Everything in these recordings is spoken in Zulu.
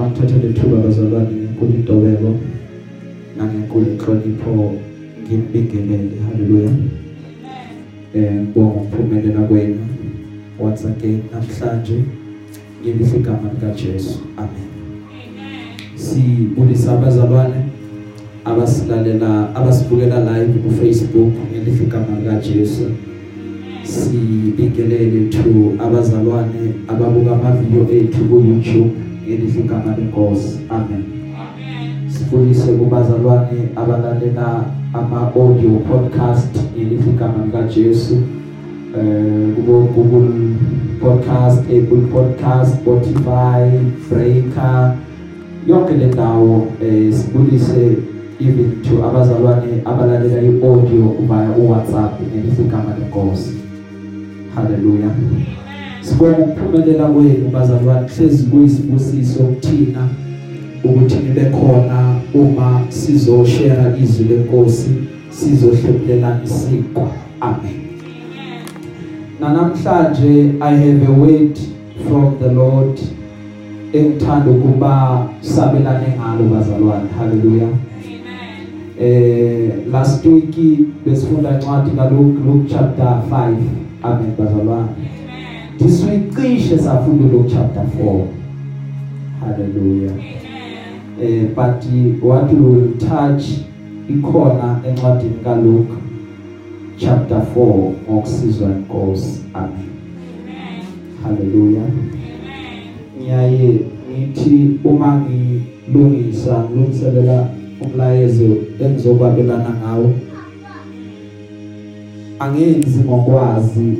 Bangithathele ithuba bazalwane ngenkulu intobeko nangenkulu inhlonipho ngimbingelele. Haleluya. Eh ngibonga ukuphumelela kwenu. Once again namhlanje ngelihle igama lika Jesu amen. Sibulisa abazalwane abasilalela abasibukela live ku Facebook ngelihle igama lika Jesu sibingelele to abazalwane ababuka ama video ethu ku YouTube ngelihle igama lenkosi. Amen. Sifundise kubazalwane abalalela ama audio podcast ngelihle igama lika Jesu eh kubo Google podcast Apple podcast Spotify Breaker yonke le ndawo eh sibulise even to abazalwane abalalela i-audio via uWhatsApp ngelihle igama lenkosi. Haleluya sibonga ukuphumelela kwenu bazalwane hlezi kuyisibusiso kuthina ukuthi nibe khona uma sizoshare izwi lenkosi sizohlephulelana isiqwa. Amen. Namhlanje i have a word from the lord engithanda ukuba sabelane ngalo bazalwane. Haleluya eh last week besifunda incwadi kaLuke Luke chapter 5 amen bazalwane. This week cishe safunda Luke chapter 4 hallelujah. Eh but what we will touch ikhona encwadini kaLuke chapter 4 ngokusizwa inkosi amen. Hallelujah. Ngiyaye ngithi uma ngilungisa ngilungiselela umlayezo engizokwabelana ngawo angenzi ngokwazi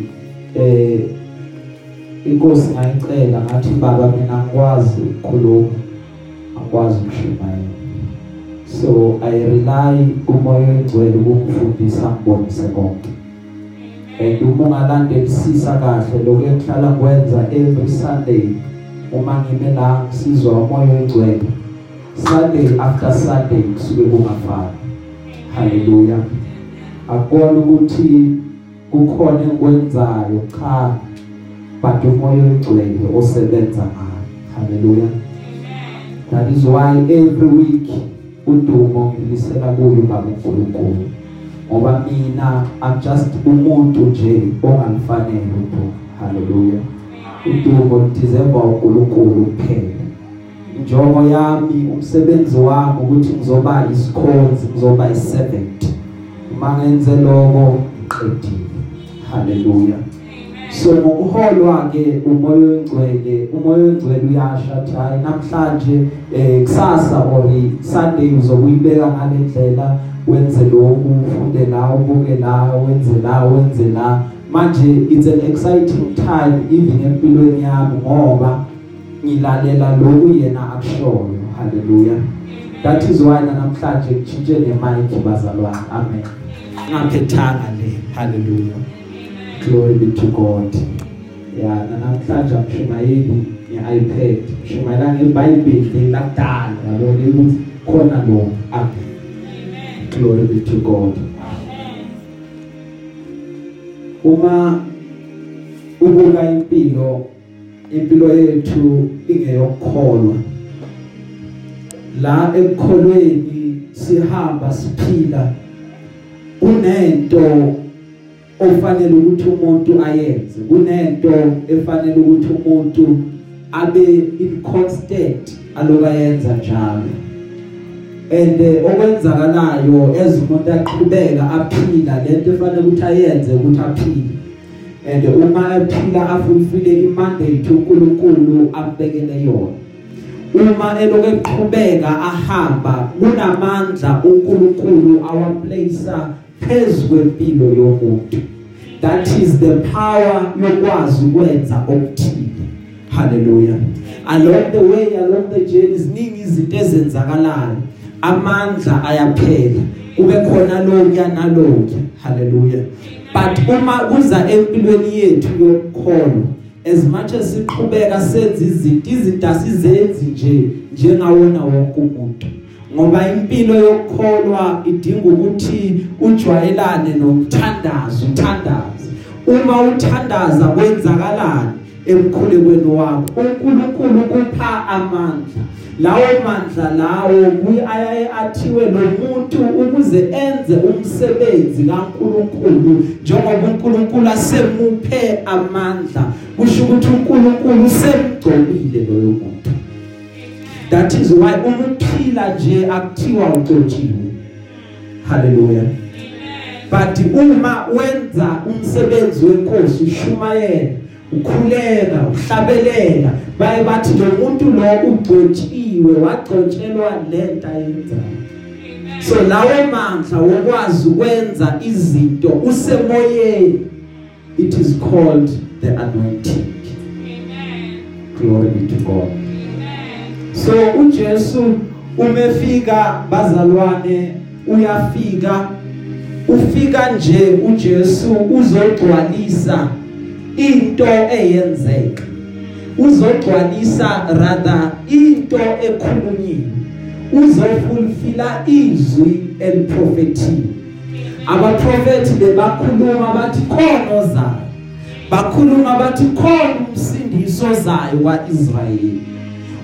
eh inkosi ngayicela ngathi baba mina ngikwazi ukukhuluma akwazi ukushumayela so i rely kumoya oyingcwele ukungifundisa ngibonise konke. And uma ungalandelisisa kahle lokho engihlala ngikwenza every sunday uma ngime la ngisizwa umoya oyingcwele Sunday after Sunday kusuke kungafani. Haleluya akubona ukuthi kukhona engikwenzayo cha. But umoya ogcwele osebenza ngayo haleluya that is why every week udumo ngilisela kuyo baba uNkulunkulu. Ngoba mina i'm just umuntu nje onganifanele udumo. Haleluya udumo deserve uNkulunkulu kuphela. Injongo yami umsebenzi wami ukuthi ngizoba isikhonzi ngizoba iservant. Uma ngenze lokho ngiqedile. Haleluya so ngokuholwa ke umoya oyingcwele umoya oyingcwele uyashathi hayi namhlanje eh kusasa or Sunday uzokuyibeka ngalendlela wenze lokhu ufunde la ubuke la wenze la wenze la. Manje it's an exciting time even empilweni yami ngoba ngilalela lokhu yena akushoyo haleluya that is why namhlanje ngitshintshe nemic bazalwane. Amen. Ngaphethanga le. Haleluya glory be to god. Ya namhlanje amshumayeli nge-iPad mshumayela ngeBhayibheli lakudala yabona ukuthi khona lo. Amen. Glory be to god. Uma ubuka impilo impilo yethu ingeyokukholwa la ekukholweni sihamba siphila kunento ofanele ukuthi umuntu ayenze. Kunento efanele ukuthi umuntu abe inconstant alokayenza njalo. And okwenzakalayo ezimuntu aqhubeka aphila lento efanele ukuthi ayenze ukuthi aphile. And uma ephila afulfile imandate uNkulunkulu ambekele yona. Uma eloku eqhubeka ahamba kunamandla uNkulunkulu awaplacea phezukwempilo yomuntu. That is the power yokwazi ukwenza okuthile. Haleluya along the way along the journey ziningi izinto ezenzakalayo. Amandla ayaphela. Kube khona lokya nalokya haleluya but uma kuza empilweni yethu yokukholwa as much as siqhubeka senza izinto izinto asizenzi nje njengawona wonke umuntu. Ngoba impilo yokukholwa idinga ukuthi ujwayelane nomthandazo uthandaze uma uthandaza kwenzakalani emkhulekweni wakho? uNkulunkulu kupha unika amandla. Lawo mandla lawo kuyaye athiwe lomuntu ukuze enze umsebenzi kaNkuluNkulu. Njengoba uNkulunkulu asemuphe amandla kusho ukuthi uNkulunkulu usemgcobile loyo muntu. That is why umuphila nje akuthiwa ucotshiwe haleluya but uma wenza umsebenzi wenkosi ushumayela ukhuleka uhlabelela baye bathi lo muntu lo ugcotshiwe wagcotshelwa lento ayenzayo. So lawo mandla wokwazi ukwenza izinto usemoyeni it is called the anointing. Amen glory be to god. amen so uJesu umefika bazalwane uyafika. Ufika nje uJesu uzogcwalisa into eyenzeka. Uzogcwalisa rather into ekhulunyiwe uzofulfila izwi eliprofethiwe abaprofeti bebakhuluma bathi khona ozayo bakhuluma bathi khona umsindiso zayo kwaIsrayeli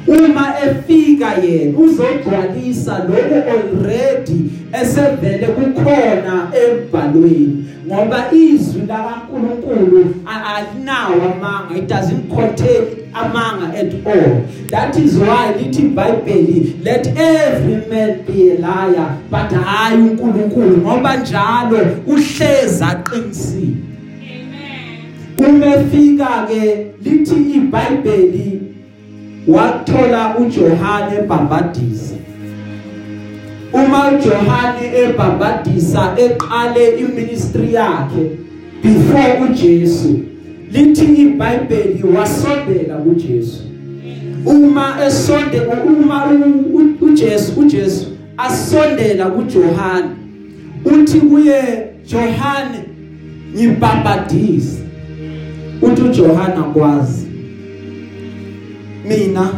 uma efika yena uzogcwalisa lokho already esevele kukhona embhalweni ngoba izwi lakaNkuluNkulu alinawo amanga it doesn't contain amanga at all. That is why lithi iBhayibheli let every man be a liar but hayi uNkulunkulu ngoba njalo uhleza aqinisile amen. Umefika ke lithi iBhayibheli wathola uJohane ebhabhadisa uma uJohane ebhabhadisa eqale iministry yakhe before uJesu lithi iBhayibheli wasondela kuJesu. Uma esonde uma uJesu uJesu asondela kuJohane uthi kuye Johane ngibhabhadisa uthi uJohane akwazi. Mina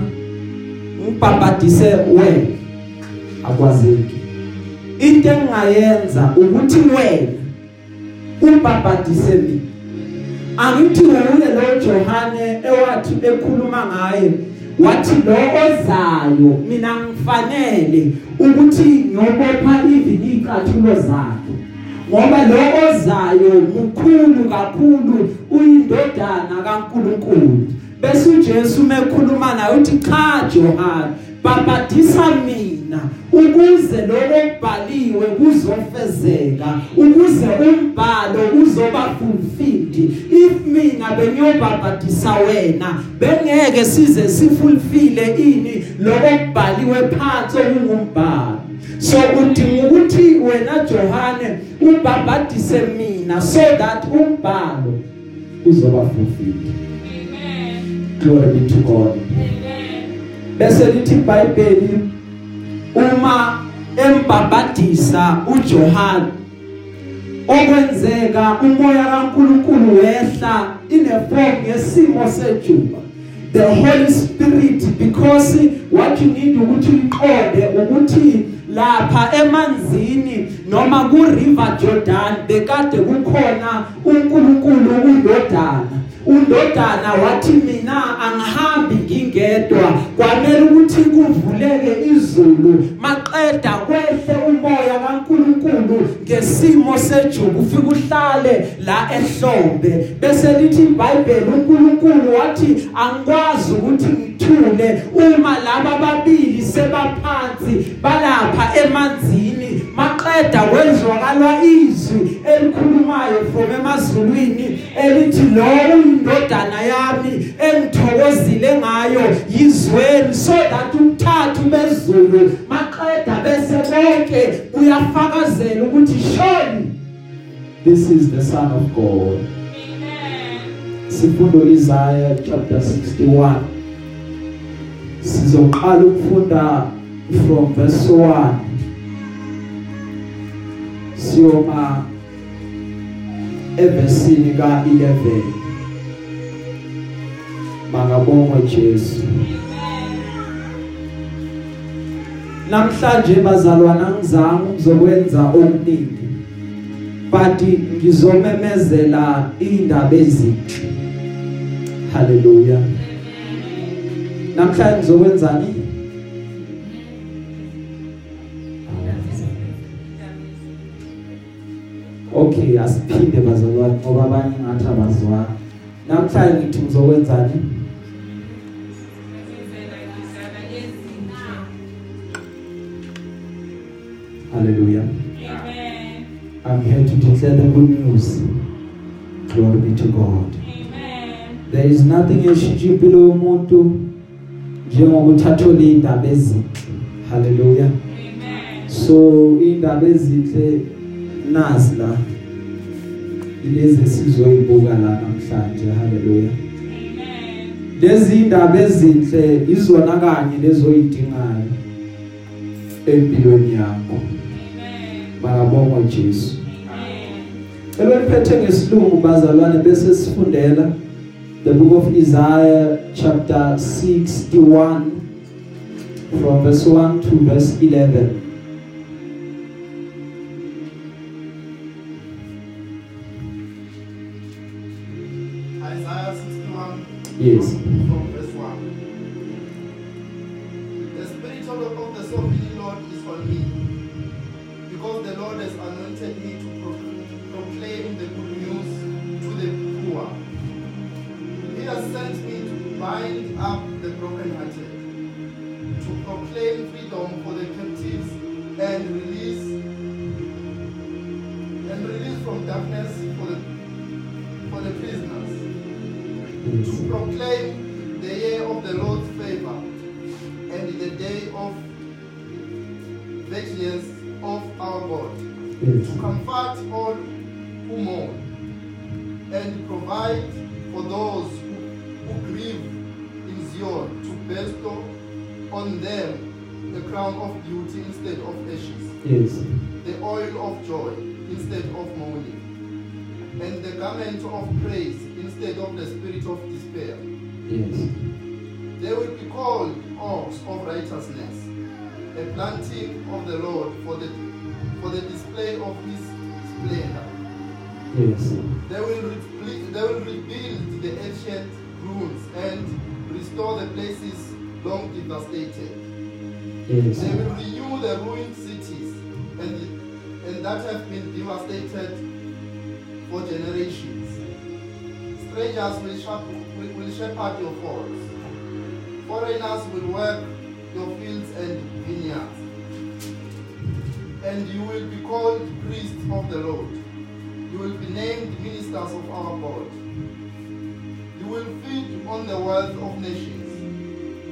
ngibhabhadise wena akwazeki. Into engayenza ukuthi wena ubhabhadise mina. Angithi uye lo Johane ewathi ekhuluma ngaye wathi lo ozayo mina ngifanele ukuthi ngiyobopha even icathulo zakhe. Ngoba lo ozayo mkhulu kakhulu uyindodana kaNkuluNkulu. Bese uJesu mekhuluma naye uthi cha Johana babadisa mina ukuze lokubhaliwe kuzofezeka ukuze umbhalo uzoba fulfilled. If mina bengiyobabhadisa wena bengeke size sifulfile ini lokubhaliwe phansi okungumbhalo so udinga ukuthi wena Johane ubabhadise mina so that umbhalo uzoba fulfilled. Glory be to God bese lithi iBhayibheli uma embabadisa uJohane okwenzeka umoya kaNkuluNkulu wehla ineform yesimo sejuba the holy spirit because what you need ukuthi uqonde ukuthi lapha emanzini noma ku river Jordan bekade kukhona uNkulunkulu undodana. Undodana wathi mina angihambi ngingedwa. Kwamele ukuthi kuvuleke izulu. Maqeda kwehle umoya kaNkuluNkulu ngesimo sejubu. Ufika uhlale la ehlombe. Bese lithi iBhayibheli uNkulunkulu wathi angikwazi ukuthi ngithule uma laba babili sebaphansi balapha emanzini maqeda kwezwakala izwi elikhulumayo from emazulwini elithi lo indodana yami engithokozile ngayo yizweni so that umthathu bezulu maqeda bese bonke uyafakazela ukuthi surely this is the son of God amen. Sifundo Isaiah chapter 61 sizoqala ukufunda from verse 1 siyoma evesini ka11 Makabongwe Jesu. Namhlanje bazalwana ngizama ukuzokwenza okuningi but ngizomemezela indaba ezinhle. Hallelujah. Namhlanje ngizokwenzani Okay asiphinde bazalwane ngoba abanye ngathi abazwani. Namhlanje ngithi ngizokwenzani Hallelujah. Amen. I'm here to declare the good news. Glory be to God. Amen. There is nothing eshijipilo umuntu njengokuthathola indaba ezinhle. Hallelujah. Amen. So indaba ezinhle nazi la. Ilezi sizoyibuka la namhlanje. Haleluya amen. Lezi indaba ezinhle izona kanye lezoyidingayo empilweni yakho. Amen. Bakabonga Jesu. Amen. Eliphethe ngesilungu bazalwane bese sifundela the book of Isaiah chapter 61 from verse 1 to verse 11 Yes. From verse garment of praise instead of the spirit of despair. Yes. They will be called oaks of righteousness, a planting of the Lord for the for the display of his splendor. Yes. They will they will rebuild the ancient ruins and restore the places long devastated. Yes. They will renew the ruined cities and and that have been devastated for generations. Strangers will, shepherd, will shepherd your folds. Foreigners will work your fields and vineyards. And you will be called priests of the Lord. You will be named ministers of our God. You will feed on the wealth of nations,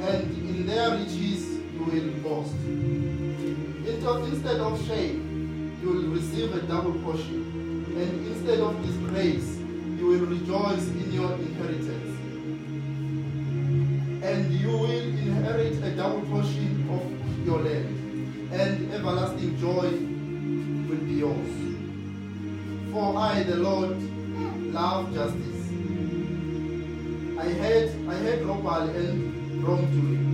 and in their riches you will boast. Instead of shame, you will receive a double portion, and instead of disgrace, you will rejoice in your inheritance. And you will inherit a double portion of your land, and everlasting joy will be yours. For I, the Lord, love justice. I hate, I hate robbery and wrongdoing.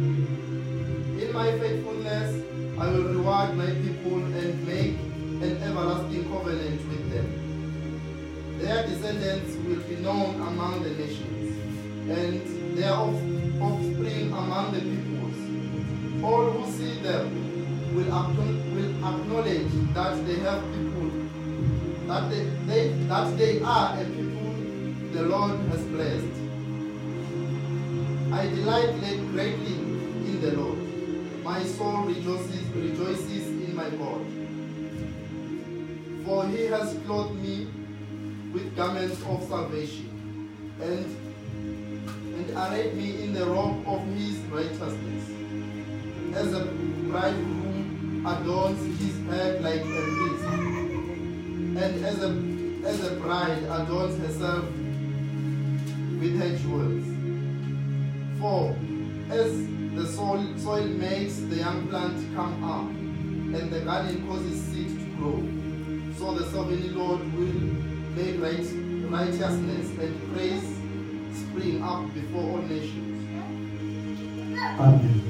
In my faithfulness, I will reward my people and make an everlasting covenant with them. Their descendants will be known among the nations, and their offspring among the peoples. All who see them will, acknowledge that they have people, that they, they, that they are a people the Lord has blessed. I delight greatly in the Lord. My soul rejoices, rejoices in my God. For he has clothed me with garments of salvation, and, and arrayed me in the robe of his righteousness. As a bridegroom adorns his head like a priest, and as a, as a bride adorns herself with her jewels. For as the soil, soil makes the young plant come up, and the garden causes seed to grow, so the sovereign Lord will make right, righteousness and praise spring up before all nations. Amen.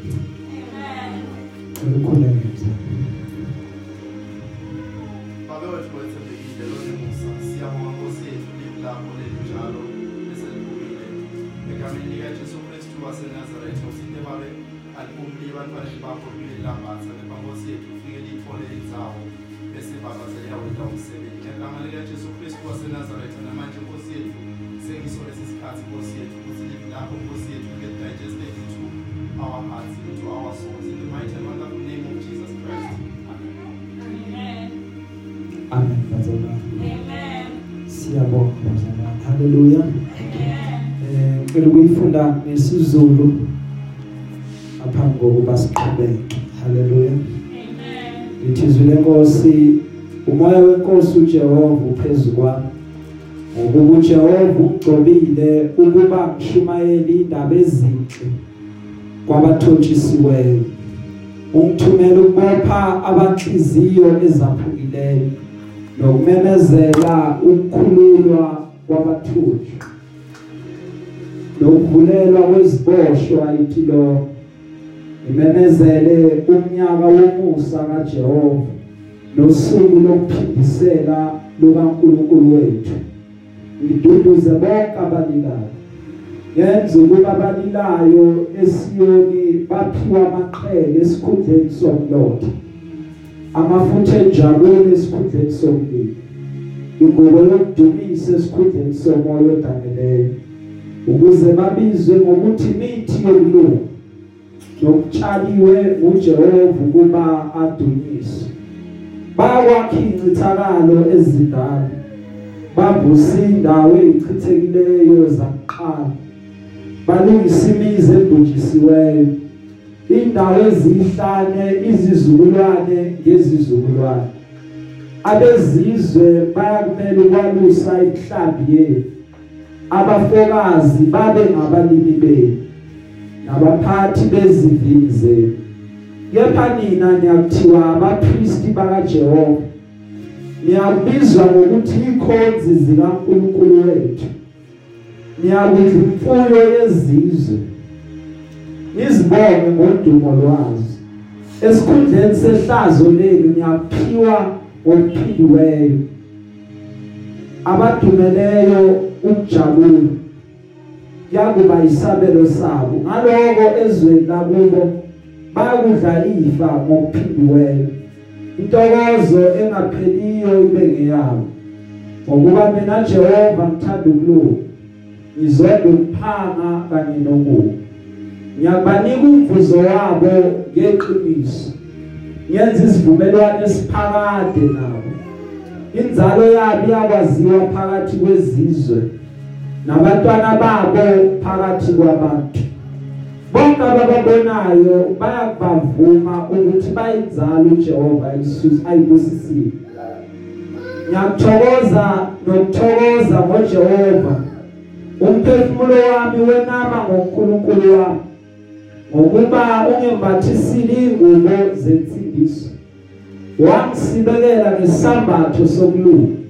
Ngicela ukuyifunda ngesizulu ngaphambi kokuba siqhubeke. Haleluya lithi izwi lenkosi umoya wenkosi uJehova uphezulu kwami. Ngokuba uJehova ugcobile ukuba ngishumayele indaba ezinhle kwabathotshisiweyo ungithumela ukubopha abanhliziyo ezaphukileyo nokumemezela ukukhululwa kwabathuthi lokuvulelwa kweziboshwa ithilo imemezele umnyaka womusa kaJehova nosuku lokuphindisela lukaNkulunkulu wethu. Ngiduduze bonke abalilayo yenza ukuba abalilayo esiyoni baphiwa amaqhele esikhundleni somlotha amafutha enjabulo esikhundleni somlilo ingubo yokudumisa esikhundleni somoya odaneleyo ukuze babizwe ngokuthi mithi yokulunga nokutshaliwe uJehova ukuba adunyiswe. Bakwakha incithakalo ezidala bavusa indawo ezichithekileyo zakuqala balungisa imizi ebhujisiweyo. Indawo ezihlane izizukulwane ngezizukulwane. Abezizwe bayakumele ukwalusa ihlambi yethu. Abafokazi babe ngabalimi benu nabaphathi bezivini zenu kepha nina niyakuthiwa abapristi bakaJehova niyabizwa ngokuthi ikhonzi zikaNkulunkulu wethu. Niyakudla imfuyo yezizwe nizibonge ngodumo lwazo. Esikhundleni sehlazo lenu niyaphiwa ngokuphindiweyo abadumeleyo ukujabula yakuba isabelo sabo. Ngaloko ezweni lakubo bayakudla ifa ngokuphindiweyo. Intokozo engapheliyo ibe ngeyabo. Ngokuba mina Jehova ngithanda ukulunga ngizonda ukuphanga kanye nokubi ngiyabanika umvuzo wabo ngeqiniso. Ngenza isivumelwano esiphakade nabo. Inzalo yabo iyakwaziwa phakathi kwezizwe nabantwana babo phakathi kwabantu. Bonke abababonayo bayakubavuma ukuthi bayinzalo uJehova Yesus ayibusisile ngiyathokoza nokuthokoza ngoJehova umphefumulo wami wenama ngoNkulunkulu wami ngokuba ungembathisile ingubo zensindiso. Wangisibekela ngesambatho sokulunga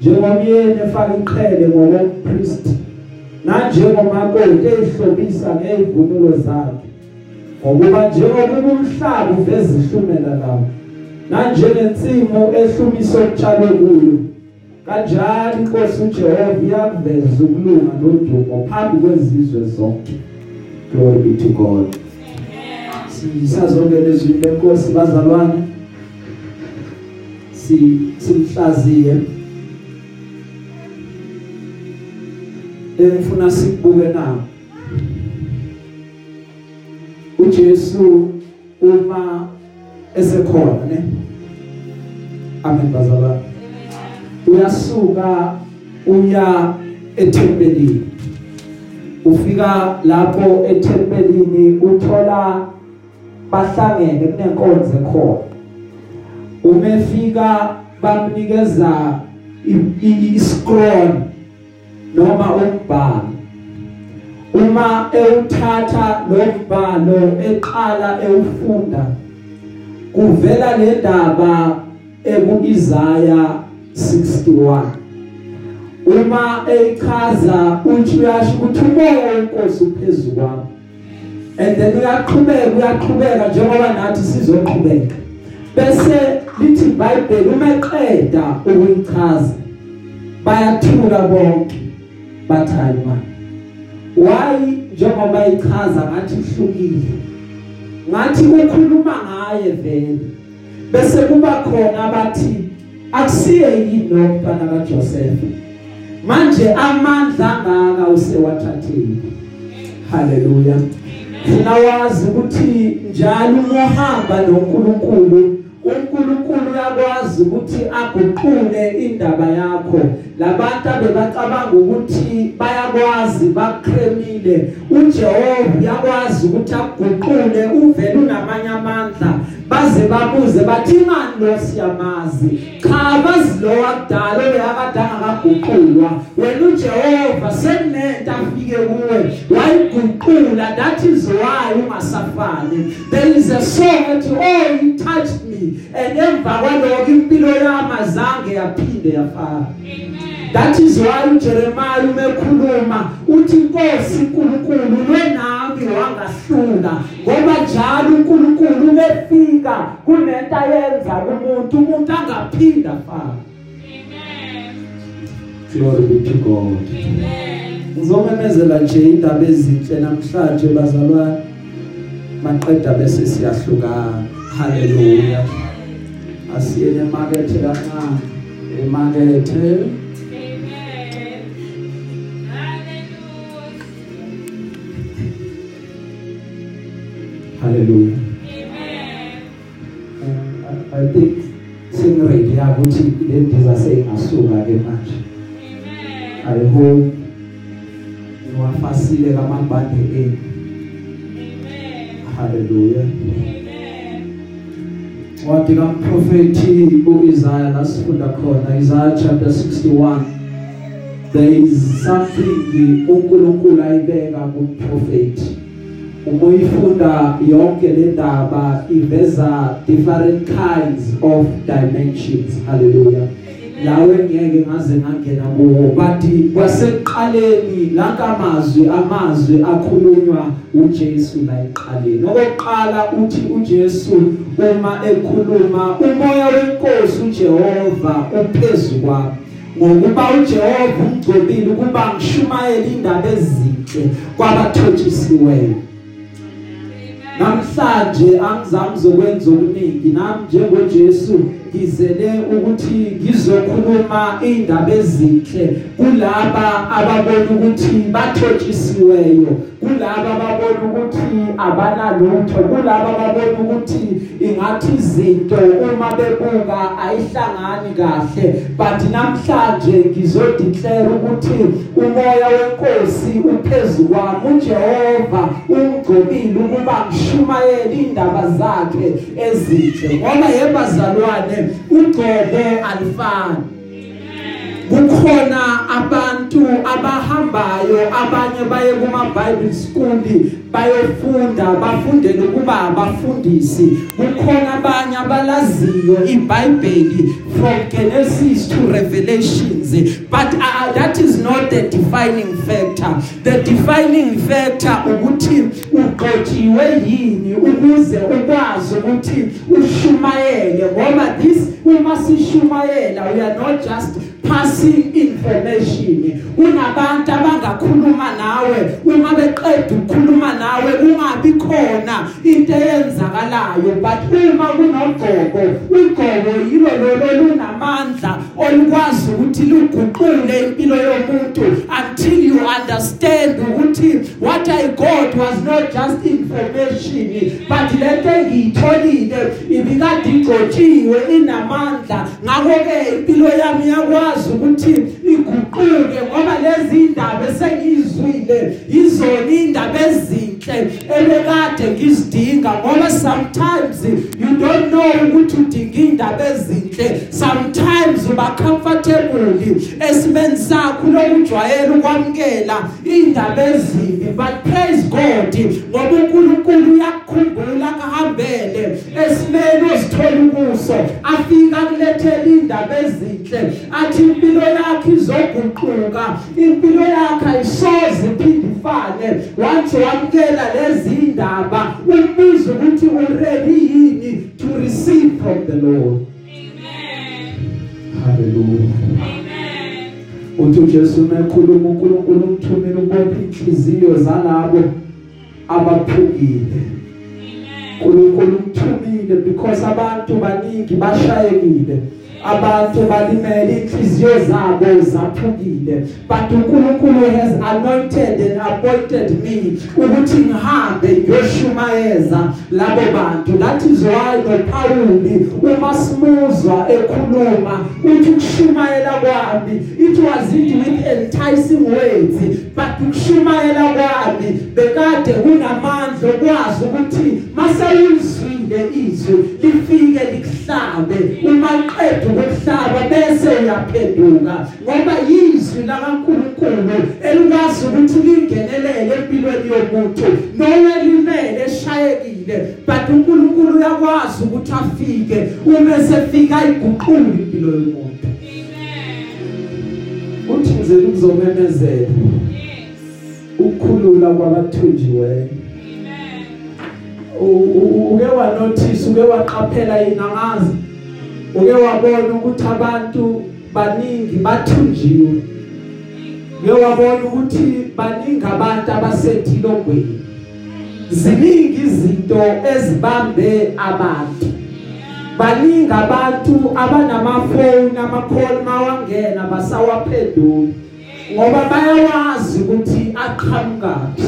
njengomyeni efaka iqhele ngokompriest nanjengomakoti ehlobisa ngezivunulo zakhe. Ngokuba njengoba umhlaba uveza ihlumela lawo nanjengensimu ehlumisa okutshalwe kuyo. Kanjalo inkosi uJehova iyakuveza ukulunga nodumo phambi kwezizwe zonke? Glory be to god. Sisazongena ezwini lenkosi bazalwane. si simhlaziye engifuna sikubuke na. uJesu uma esekhona ne amen bazalwane. Uyasuka uya ethempelini. Ufika lapho ethempelini uthola bahlangene kunenkonzo khona umefika bamnikeza i-scroll noma umbhalo. Uma ewuthatha lo mbhalo eqala ewufunda kuvela le ndaba ebuIsaya 61 uma echaza uthi uyasho ukuthi umoya wenkosi uphezulu kwami. And then uyaqhubeka uyaqhubeka njengoba nathi sizoqhubeka. Bese lithi iBhayibheli uma eqeda ukuyichaza. Bayathuka bonke bathali manje why njengoba ichaza ngathi ihlukile? Ngathi ukhuluma ngaye vele. Bese kuba khona abathi akusiye yini lokubana kaJoseph? Manje amandla angaka usewathathile. Haleluya funa wazi ukuthi njalo umohamba noNkulunkulu? uNkulunkulu uyakwazi ukuthi aguqule indaba yakho. Labantu abebacabanga ukuthi bayakwazi bakremile. uJehova uyakwazi ukuthi aguqule uvele unamanye amandla. Baze babuze bathi ngani lo siyamazi? Cha bazi lo wakudala oyakadanga kaguqulwa wena uJehova sekunento afike kuwe wayiguqula that is why ungasafani. There is a song ethi oh he touched me and emva kwaloko impilo yami azange yaphinde yafana. That is why uJeremiah umekhuluma uthi Nkosi uNkulunkulu wenami wangahlula. Ngoba njalo uNkulunkulu umefika kunento ayenza kumuntu umuntu angaphinda fana Amen. Glory be to God. Amen. Ngizomemezela nje indaba ezinhle namhlanje bazalwane. Maqeda bese siyahlukana haleluya asiye emakethe kancane. Emakethe. Hallelujah. Amen. Uh, I think singready ukuthi le ndiza seyingasuka ke manje. Amen. I hope niwafasile kamabhande enu. Amen. Hallelujah. Amen. Wathi kamprofeti uIsaiah lasifunda khona Isaiah chapter 61 there is something uNkulunkulu ayibeka kumprofeti uma uyifunda yonke le ndaba iveza different kinds of dimensions. Hallelujah. Lawe ngeke ngaze ngangena kuwo bathi kwaseqaleni lankamazwi amazwi akhulunywa uJesu la eqaleni okokuqala uthi uJesu uma ekhuluma umoya wenkosi uJehova uphezulu kwami ngokuba uJehova ungcobile ukuba ngishumayele indaba ezinhle kwabathotshisiweyo namhlanje angizami zokwenza okuningi nami njengoJesu ngizele ukuthi ngizokhuluma indaba ezinhle kulaba ababona ukuthi bathotshisiweyo kulaba ababona ukuthi abanalutho kulaba ababona ukuthi ingathi izinto uma bebuka ayihlangani kahle. But namhlanje ngizodeclare ukuthi umoya wenkosi uphezulu kwami uJehova ungcobile ukuba ngishumayele indaba zakhe ezinhle. Ngoba yebazalwane ugcobo alifani. Kukhona abantu abahambayo abanye baye kuma Bible school bayofunda bafundele ukuba abafundisi kukhona abanye abalaziyo iBhayibheli from Genesis to Revelations. But uh, that is not the defining factor. The defining factor ukuthi uqotshiwe yini ukuze ukwazi ukuthi ushumayele ngoba this uma sishumayela we are not just passing information. Kunabantu abangakhuluma nawe uma beqeda ukukhuluma nawe ungabi khona into eyenzakalayo. But uma kunogqoko ugqoko yilo lolo lunamandla olukwazi ukuthi luguqule impilo yomuntu until you understand ukuthi what I got was not just information but lento engiyitholile ibikade igcotshiwe inamandla. Ngakho ke impilo yami yakwazi ngiyakwazi ukuthi iguquke ngoba lezi indaba esengizwile izona indaba ezinhle ebekade ngizidinga ngoba sometimes you don't know ukuthi udinga indaba ezinhle. Sometimes uba comfortable esimeni sakho lokujwayela ukwamkela indaba ezimbi but praise God ngoba uNkulunkulu uyakukhumbula kahambele esimeni ozithola ukuso afika kulethela indaba ezinhle athi impilo yakhe izoguquka. Impilo yakhe ayisoze iphinde ifane. Wathi wamkela lezi indaba umbiza ukuthi uready yini to receive from the Lord? Amen. Hallelujah amen. Uthi uJesu mekhuluma uNkulunkulu umthumela ukubopha inhliziyo zalabo abaphukile. Amen. uNkulunkulu umthumile because abantu baningi bashayekile. Abantu balimele inhliziyo zabo zaphukile. But uNkulunkulu has anointed and appointed me ukuthi ngihambe ngiyoshumayeza labo bantu. That is why noPauli uma simuzwa ekhuluma uthi ukushumayela kwami it was it with enticing words but ukushumayela kwami bekade kunamandla okwazi ukuthi masayizwile izwi lifike likuhlabe. Uma qedwe ukuhlaba bese uyaphenduka ngoba yizwi lakaNkuluNkulu elikwazi ukuthi lingenelele empilweni yomuntu. Noma limele eshayekile but uNkulunkulu uyakwazi ukuthi afike uma sefika iguqula impilo yomuntu. Uthi ngize ukuzomemezela ukukhulula kwabathunjiweyo. Uke wa notice uke waqaphela yini angazi uke wabona ukuthi abantu baningi bathunjiwe. Uke wabona ukuthi baningi abantu abasedilongweni ziningi izinto ezibambe abantu. Baningi abantu abanamafoni amakholi mawangena basawaphendula. Ngoba bayawazi ukuthi aqhamukaphi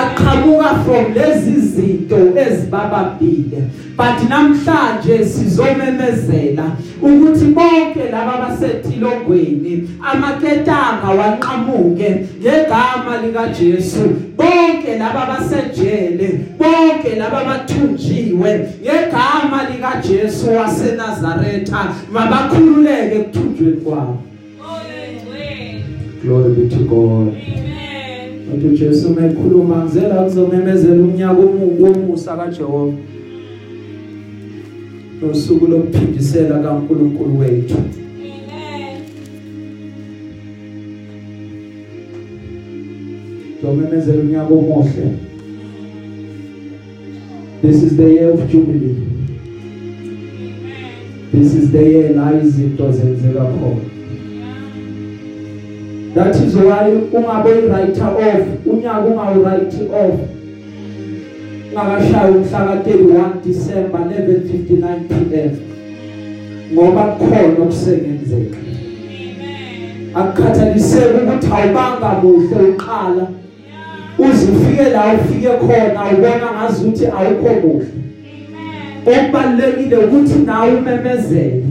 aqhamuka from lezi zinto ezibabambile but namhlanje sizomemezela ukuthi bonke laba basetilongweni amaketanga wanqamuke ngegama lika Jesu bonke laba basejele bonke laba bathunjiwe ngegama lika Jesu waseNazaretha. Mabakhululeke ekuthunjweni kwabo. Glory be to God. Uthi Jesu mekhuluma ngizela kuzomemezela umnyaka womusa kaJehova. Usuku lokuphindisela kaNkuluNkulu wethu. Amen. Zomemezela umnyaka omuhle. This is the year of jubilee. This is the year la izinto zenzeka khona. That is why ungabe writer off unyaka ungawrite off ungakashaya umhla ka31 December 11:59 pm ngoba kukhona okusengenzeka. Akukhathaliseki ukuthi awubanga muhle uqala. Uze ufike la ufike khona ubona ngazi ukuthi awukho muhle okubalekile ukuthi nawe umemezele.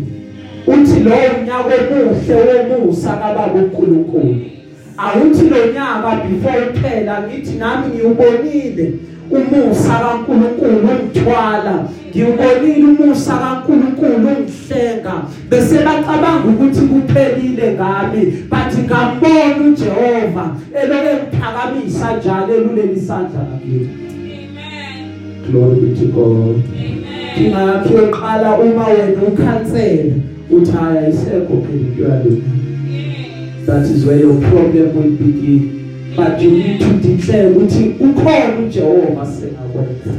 Uthi lo nyaka omuhle womusa kababa uNkulunkulu. Awuthi lo nyaka before uphela ngithi nami ngiyubonile umusa kaNkulunkulu ungithwala ngiyubonile umusa kaNkulunkulu ungihlenga. Bese bacabanga ukuthi kuphelile ngami bathi ngambona uJehova eloke ngiphakamisa njalo eluleli isandla nakini amen. Glory be to god. Amen. Ingakho yoqala uma wena ukhansela. Uthi ayisekho phela into yalona that is where your problem will begin. But you need to declare ukuthi ukhona uJehova sengakwenza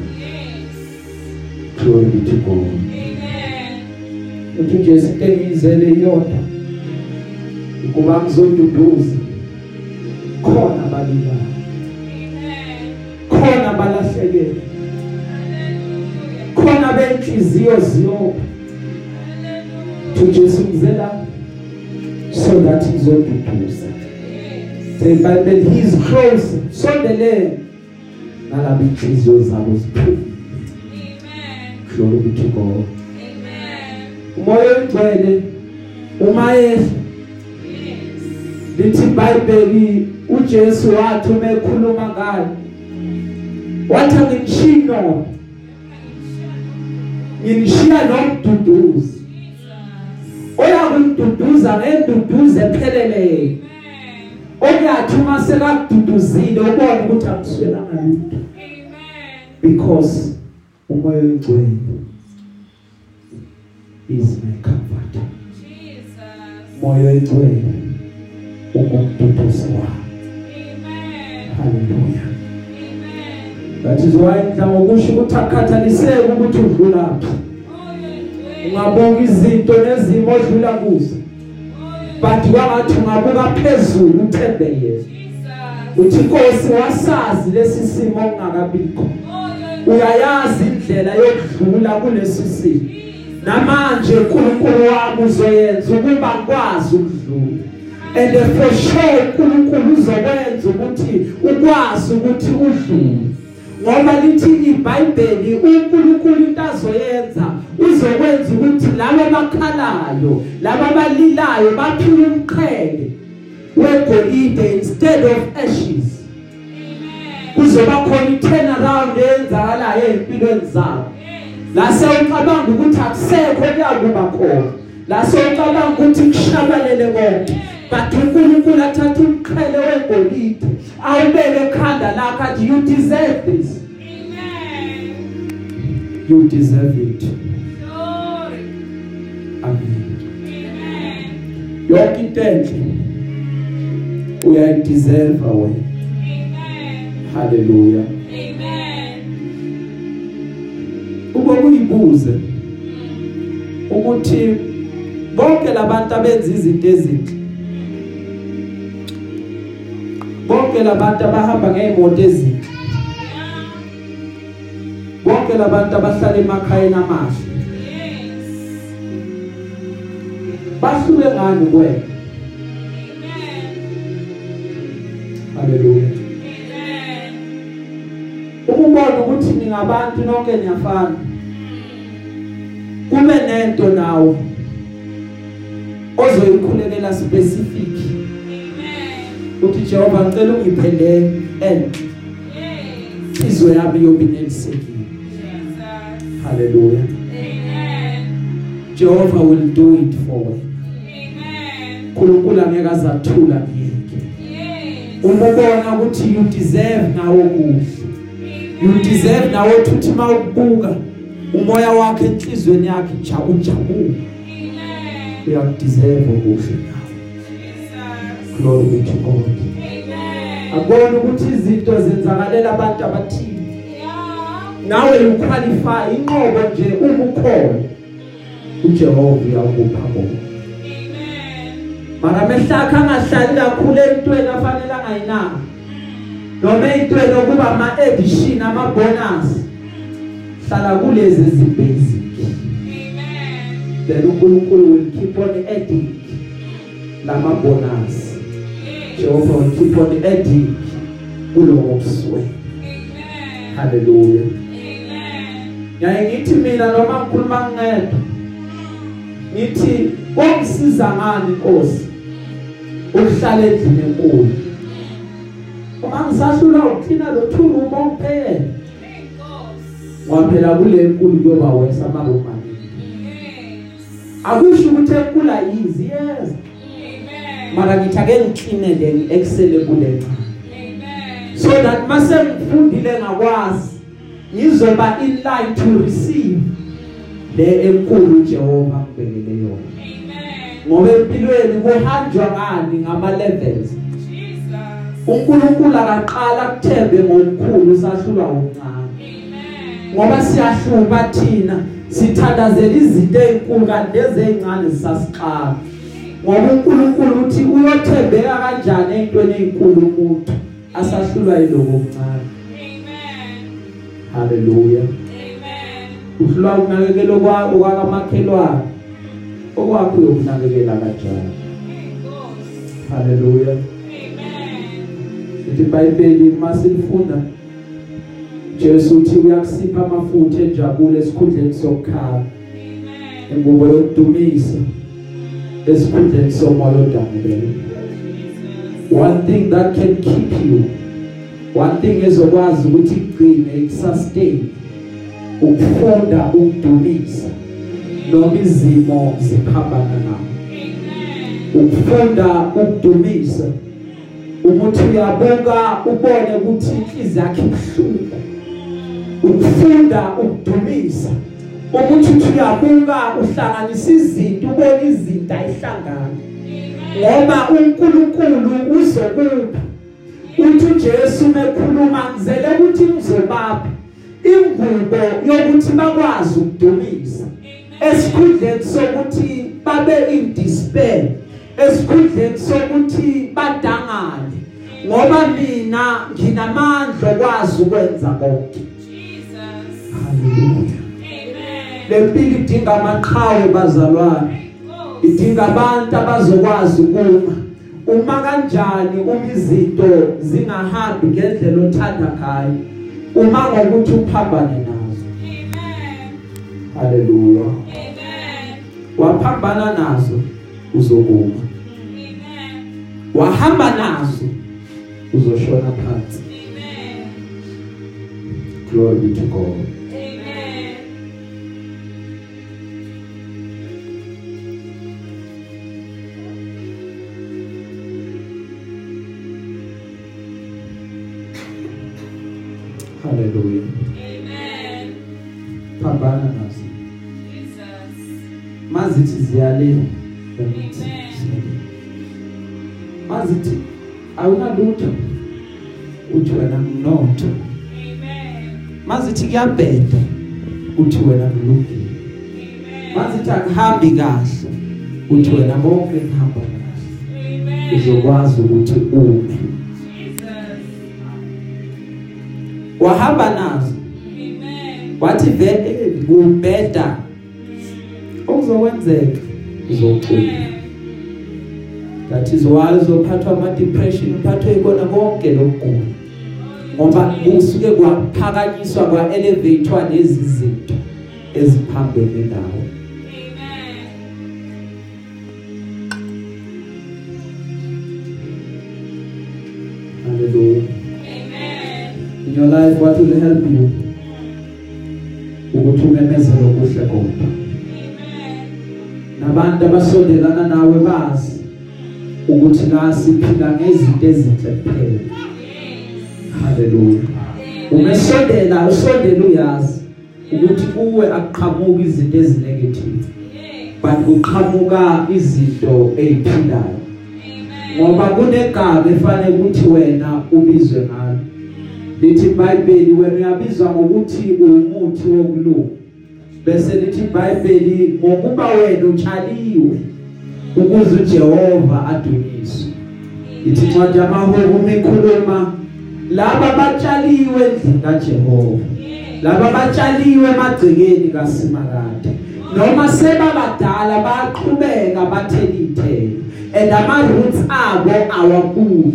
glory be to God. Amen. Uthi nje into engizele iyodwa ukuba ngizoduduza khona balila amen. Khona balahlekela khona benhliziyo ziyopha. To Jesu ngizela so that izoduduza say bible he is close sondele nalabo inhliziyo zabo ziphuma amen glory be to god. Amen umoya ongcwele uma yehla lithi bible uJesu wathi uma ekhuluma ngayo wathi ngimshino nginishiya nomduduzi oyakungiduduza ngenduduzo epheleleyo okuyathi uma sekakududuzile ubone ukuthi angiswelanga lutho. Because umoya oyingcwele is my comfort Jesus. Moya oyingcwele umduduzo wami amen. Hallelujah. Amen. That is why ngidla ngokusho ukuthi akhathaliseke ukuthi udlulaphi ungabonga izinto nezimo odlula kuzo. But wangathi ungabuka phezulu uthembe yena. Uthi inkosi wasazi lesi simo ongakabikho. Uyayazi indlela yokudlula kulesi simo. Namanje uNkulunkulu wami uzoyenza ukuba ngikwazi ukudlula. And for sure uNkulunkulu uzokwenza ukuthi ukwazi ukuthi udlule. Ngoba lithi iBhayibheli uNkulunkulu into azoyenza uzokwenza ukuthi labo bakhalayo laba balilayo baphile umqhele wegolide instead of ashes. Kuzoba khona i-turn around eyenzakalayo empilweni zabo. La sewucabanga ukuthi akusekho kuyakuba khona. La sewucabanga ukuthi kushabalele konke. But uNkulunkulu athatha umqhele wegolide awubeke ekhanda lakho athi you deserve this Amen. you deserve it Glory. amen Amen. yonke into enhle uyayideserve wena Amen. haleluya Amen. ube kuyibuze ukuthi bonke labantu abenza izinto ezinhle bonke labantu abahamba ngeemoto ezinhle bonke labantu abahlala emakhaya amahle Yes. bahluke ngani Amen. haleluya ukubona ukuthi ningabantu nonke niyafana kube nento nawe ozoyikhulekela specific. Uthi Jehova ngicela ungiphendele and Yes. izwe yami yobe nelisekile Jesus. haleluya Amen. Jehova will do it for you Amen. uNkulunkulu angeke azathula ngiyeke Yes. uma ubona ukuthi you deserve nawe kuhle you deserve nawe ukuthi mawubuka umoya wakhe enhlizweni yakhe nja ujabule Amen. uyakudeserve okuhle nawe Jesus. Glory be to God. Amen. akubona ukuthi izinto zenzakalela abantu abathile. Nawe you qualify inqobo nje uma ukhona. uJehova uyakupha bona. Amen. mara mehlakha angahlali kakhulu entweni afanele angayinaka noma entweni okuba ama addition ama bonus hlala kulezi zibasic Amen. then uNkulunkulu will keep on adding lama bonus Keep on adding kulowo kuswe Amen. hallelujah Amen. yaye ngithi mina noma ngikhuluma ngedwa ngithi komsiza ngani inkosi ukuhlala endlini enkulu uma ngisahlula ukuthina lo ongiphele Thank God. ngaphela kule enkulu kuyoba wesa amaromani Yes. akusho ukuthi enkulu ayizi yes Amen. Mara ngithi ake ngiklinele ngiexcele kule ncane Amen. so that mase ngifundile ngakwazi ngizoba in line to receive le enkulu Jehova ngibekele yona Amen. ngoba empilweni kuhanjwa ngani ngama levels Jesus. uNkulunkulu akaqala kuthembe ngomkhulu sahlulwa ngokuncane Amen. ngoba siyahluba thina sithandazela izinto ezinkulu kanti lezi ezincane zisasiqala ngoba uNkulunkulu uthi uyothembeka kanjani ezintweni ezinkulu umuntu asahlulwa yiloko okuncane Amen. haleluya Amen. uhlulwa ukunakekela kwakho kwakamakhelwane okwakho uyokunakekela kanjani Thank God. haleluya Amen. ithi iBhayibheli masilifunda Jesu uthi uyakusipha amafutha enjabulo esikhundleni sokukhala Amen. ingubo yokudumisa esikhundleni somoya odanile Jesus. one thing that can keep you one thing ezokwazi ukuthi igcine ikussustain ukufunda ukudumisa. Noma izimo ziphambana nawe Amen. ukufunda ukudumisa. Ukuthi uyabuka ubone ukuthi inhliziyo yakhe ibuhlungu ukufunda ukudumisa. Ukuthi uthi uyabuka uhlanganisa izinto ubone izinto ayihlangana ngoba uNkulunkulu uzokupha. Uthi uJesu mekhuluma ngizele ukuthi ngizobapha ingubo yokuthi bakwazi ukudumisa esikhundleni sokuthi babe in despair. Esikhundleni sokuthi badangale. Ngoba mina nginamandla okwazi ukwenza konke. Jesus. haleluya Amen. lempilo idinga amaqhawe bazalwane idinga abantu abazokwazi ukuma uma kanjani uma izinto zingahambi ngendlela othanda ngayo uma ngokuthi uphambane nazo Amen. haleluya Amen. waphambana nazo uzokuma Amen. wahamba nazo uzoshona phansi Amen. glory be to God mazithi ziyale Amen. mazithi awunalutho uthi wena mnotho Amen. mazithi kuyabheda uthi wena kulungile Amen. mazithi akuhambi kahle uthi wena bonke kuhamba kahle Amen. uzokwazi ukuthi ume Jesus. wahamba nazo Amen. wathi vele kubheda okuzokwenzeka uzoqina Amen. that is why uzophathwa ama depression uphathwe ikona konke lokugula ngoba kusuke kwaphakanyiswa kwa elevatewa lezi zinto eziphambene nawe Amen. hallelujah Amen. in your life what will help you ukuthi umemezele okuhle kodwa Amen. Nabantu abasondelana nawe bazi ukuthi la siphila ngezinto ezinhle kuphela. Haleluya umesondela usondela uyazi ukuthi kuwe akuqhamuki izinto ezinegative but kuqhamuka izinto eziphilayo ngoba kunegama efanele ukuthi wena ubizwe ngalo. Lithi iBhayibheli wena uyabizwa ngokuthi umuthi wokulunga. Bese lithi iBhayibheli ngokuba wena utshaliwe ukuze uJehova adunyiswe ithi incwadi yamahubo umikhuluma laba batshaliwe endlini kaJehova laba batshaliwe emagcekeni kaSimakade noma sebabadala bayaqhubeka bathela ithelo and ama roots abo awakuni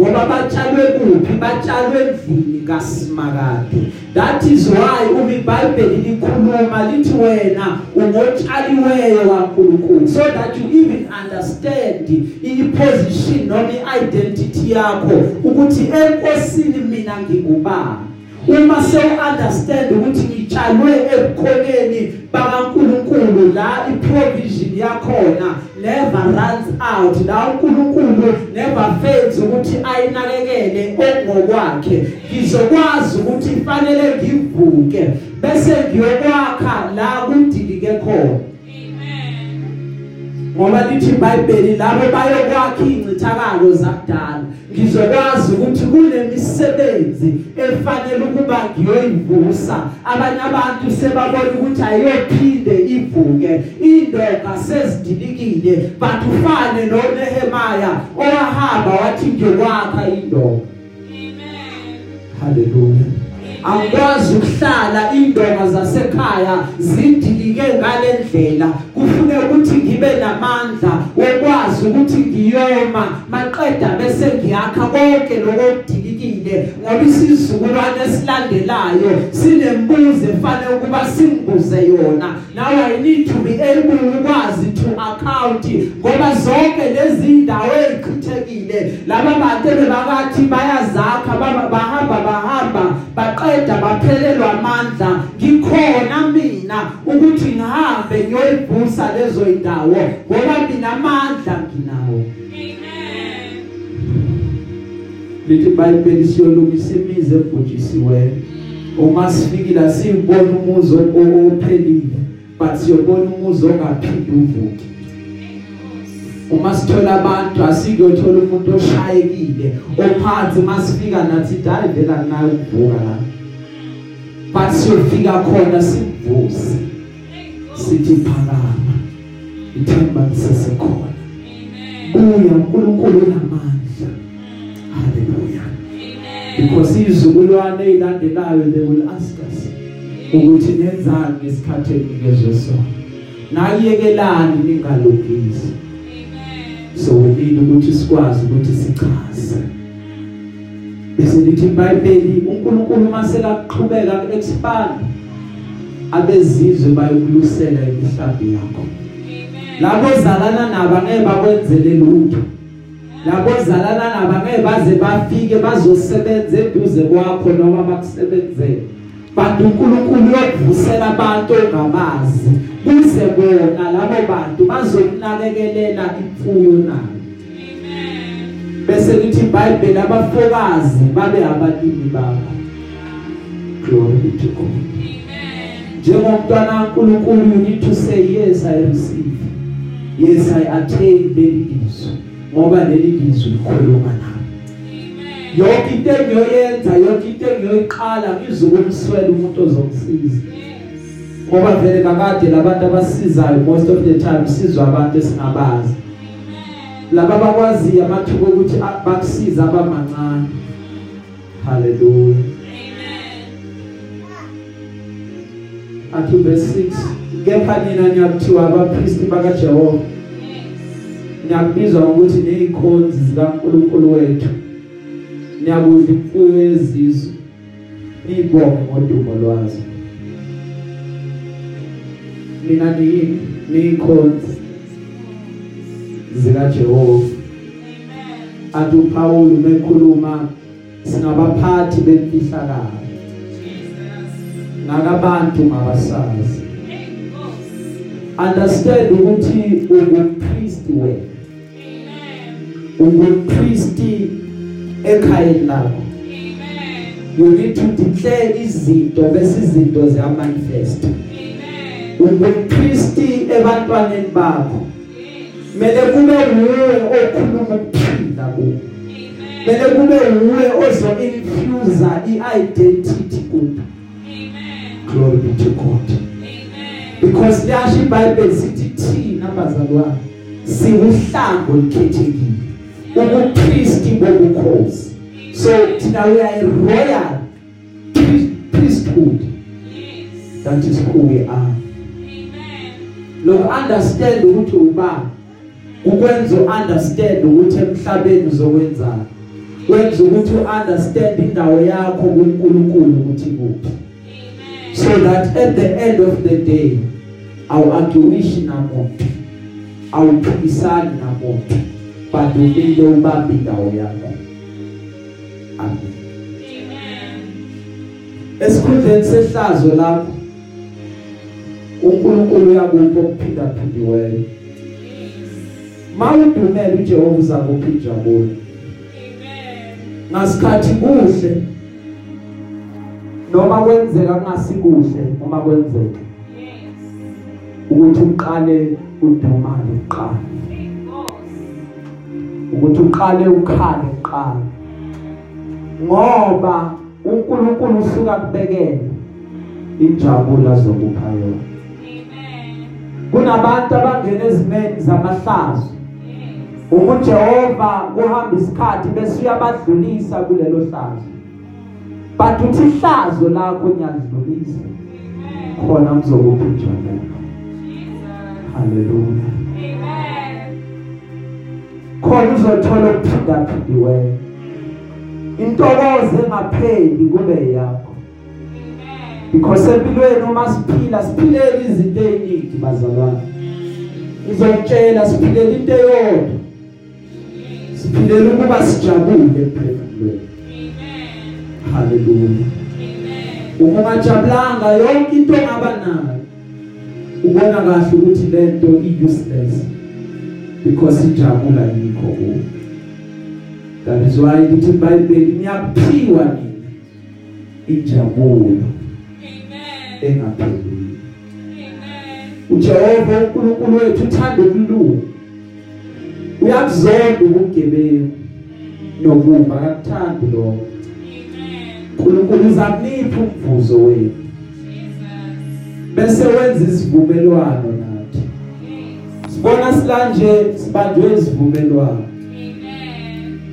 ngoba batshalwe kuphi? Batshalwe endlini kaSimakade. That is why uma iBhayibheli likhuluma lithi wena ungotshaliweyo kaNkulunkulu so that you even understand i-position noma i-identity yakho ukuthi enkosini mina ngingubani. Uma se understand ukuthi ngitshalwe ebukhoneni bakaNkuluNkulu la iprovision yakhona never runs out la uNkulunkulu never fails ukuthi ayinakekele okungokwakhe ngizokwazi ukuthi fanele ngivuke bese ngiyokwakha la kudilike khona. Ngoba lithi iBhayibheli labo bayokwakha ingcithakalo zakudala. Ngizokwazi ukuthi kunemisebenzi efanele ukuba ngiyoyivusa abanye abantu sebabona ukuthi ayiyophinde ivuke. Indonga sezidilikile but ufane noNehemaya owahamba wathi ngiyokwakha indonga Amen. haleluya angikwazi ukuhlala indonga zasekhaya zidilike ngalendlela kufuneka ukuthi ngibe namandla okwazi ukuthi ngiyoma. Maqeda bese ngiyakha konke lokudilikile ngoba isizukulwane esilandelayo sinembuzo efanele ukuba simbuze yona. Now i need to be able ukwazi to account ngoba zonke lezi indawo ezichithekile laba bantu bebakathi bayazakha baba- bahamba bahamba baqeda baphelelwa amandla ngikhona mina ukuthi ngihambe ngiyoyivusa lezo indawo ngoba mina amandla nginawo. Amen. lithi iBhayibheli siyolungisa imizi ebhujisiweyo. Uma sifikile sibona umuzi o- ophelile but siyobona umuzi ongaphindi uvuke. Uma sithola abantu asikuyothola umuntu oshayekile ophansi masifika nathi hayi vela nayo ukuvuka la. But siyofika khona simvuse. Sithi phakama. Ithemba lisesekhona. Buya uNkulunkulu unamandla. Haleluya. Because izizukulwane ezilandelayo they will ask us ukuthi nenzani ngesikhathi enikezwe sona. Nayekelani ningalungisi. So we need ukuthi sikwazi ukuthi sichaze. Bese lithi iBhayibheli uNkulunkulu masekakuqhubeka ku-expand abezizwe bayokulusela imihlambi yakho. Labo zalana nabo angeke bakwenzele lutho. Labo zalana nabo angeke baze bafike bazosebenza eduze kwakho noma bakusebenzele. Bantu uNkulunkulu uyokuvusela abantu ongabazi kuze bona labo bantu bazokunakekelela imfuyo nayo. Bese lithi iBhayibheli abafokazi babe abalimi bakho. Glory be to God. Njengomntwana kaNkulunkulu you need to say yes i receive. Yes i attain leli lizwi ngoba leli lizwi likhuluma nami. Yonke into engiyoyenza yonke into engiyoyiqala ngizokumswela umuntu ozongisiza. Ngoba vele kakade labantu abasizayo most of the time sizwa abantu esingabazi laba bakwazi amathuba ukuthi bakusiza abamancane. Haleluya athi verse 6 kepha nina niyakuthiwa abapristi bakaJehova. Niyakubizwa ngokuthi nezikhonzi zikaNkulunkulu wethu. Niyakudla imfuyo yezizwe nibonge ngodumo lwazo. Mina niyini nikhonzi zika Jehova athi uPaul umekhuluma singabaphathi bemfihlakalo nakabantu mabasazi. Understand ukuthi ungumpriest wena. Ungumpriest ekhayeni lakho. You need to declare izinto bese izinto ziya manifest ungumpriest ebantwaneni bakho. Mele kube nguwe okhuluma ukuphila kubo mele kube nguwe ozo infuse i-identity kubo glory be to God. Because liyasho iBhayibheli sithi thina bazalwane siwuhlango likhethekile ubupriest bobukhosi. So thina we are a royal priesthood. That is who we are. Lo understand ukuthi ubani. Ukwenza understand ukuthi emhlabeni uzokwenzani. Wenza ukuthi understand indawo yakho kuNkulunkulu ukuthi kuphi so that at the end of the day awuarguishi namuntu awuphikisani namuntu but umile ubambe indawo yakho. Amen. Esikhundleni sehlazo lakho uNkulunkulu uyakupha ukuphinda phindiweyo mawudumela uJehova uzakupha injabulo ngasikhathi kuhle noma kwenzeka kungasikuhle uma kwenzeka ukuthi uqale udumale uqala ukuthi uqale ukhale uqala ngoba uNkulunkulu usuka kubekele injabulo azokupha yona. Kunabantu abangena ezimeni zamahlazo. uJehova kuhamba isikhathi bese uyabadlulisa kulelo hlazo. But uthi ihlazo lakho niyadlulisa khona mzokupha injabulo haleluya khona uzothola ukuphinda phindiweyo intokozo engapheli kube yakho. Because empilweni uma siphila siphilele izinto eziningi bazalwane. Ngizokutshela siphilele into eyodwa. Siphilele ukuba sijabule emphefumulweni haleluya uma ungajabulanga yonke into ongaba nayo ubona kahle ukuthi lento i useless because ijabula yikho kuwe that is why lithi iBhayibheli niyaphiwa nini injabulo engapheli uJehova uNkulunkulu wethu uthanda ukulunga uyakuzonda ubugebengu nokuba akakuthandi lokho. uNkulunkulu uzakunipha umvuzo wenu. Bese wenza isivumelwano nathi. Sibona silanje sibanjwe isivumelwano.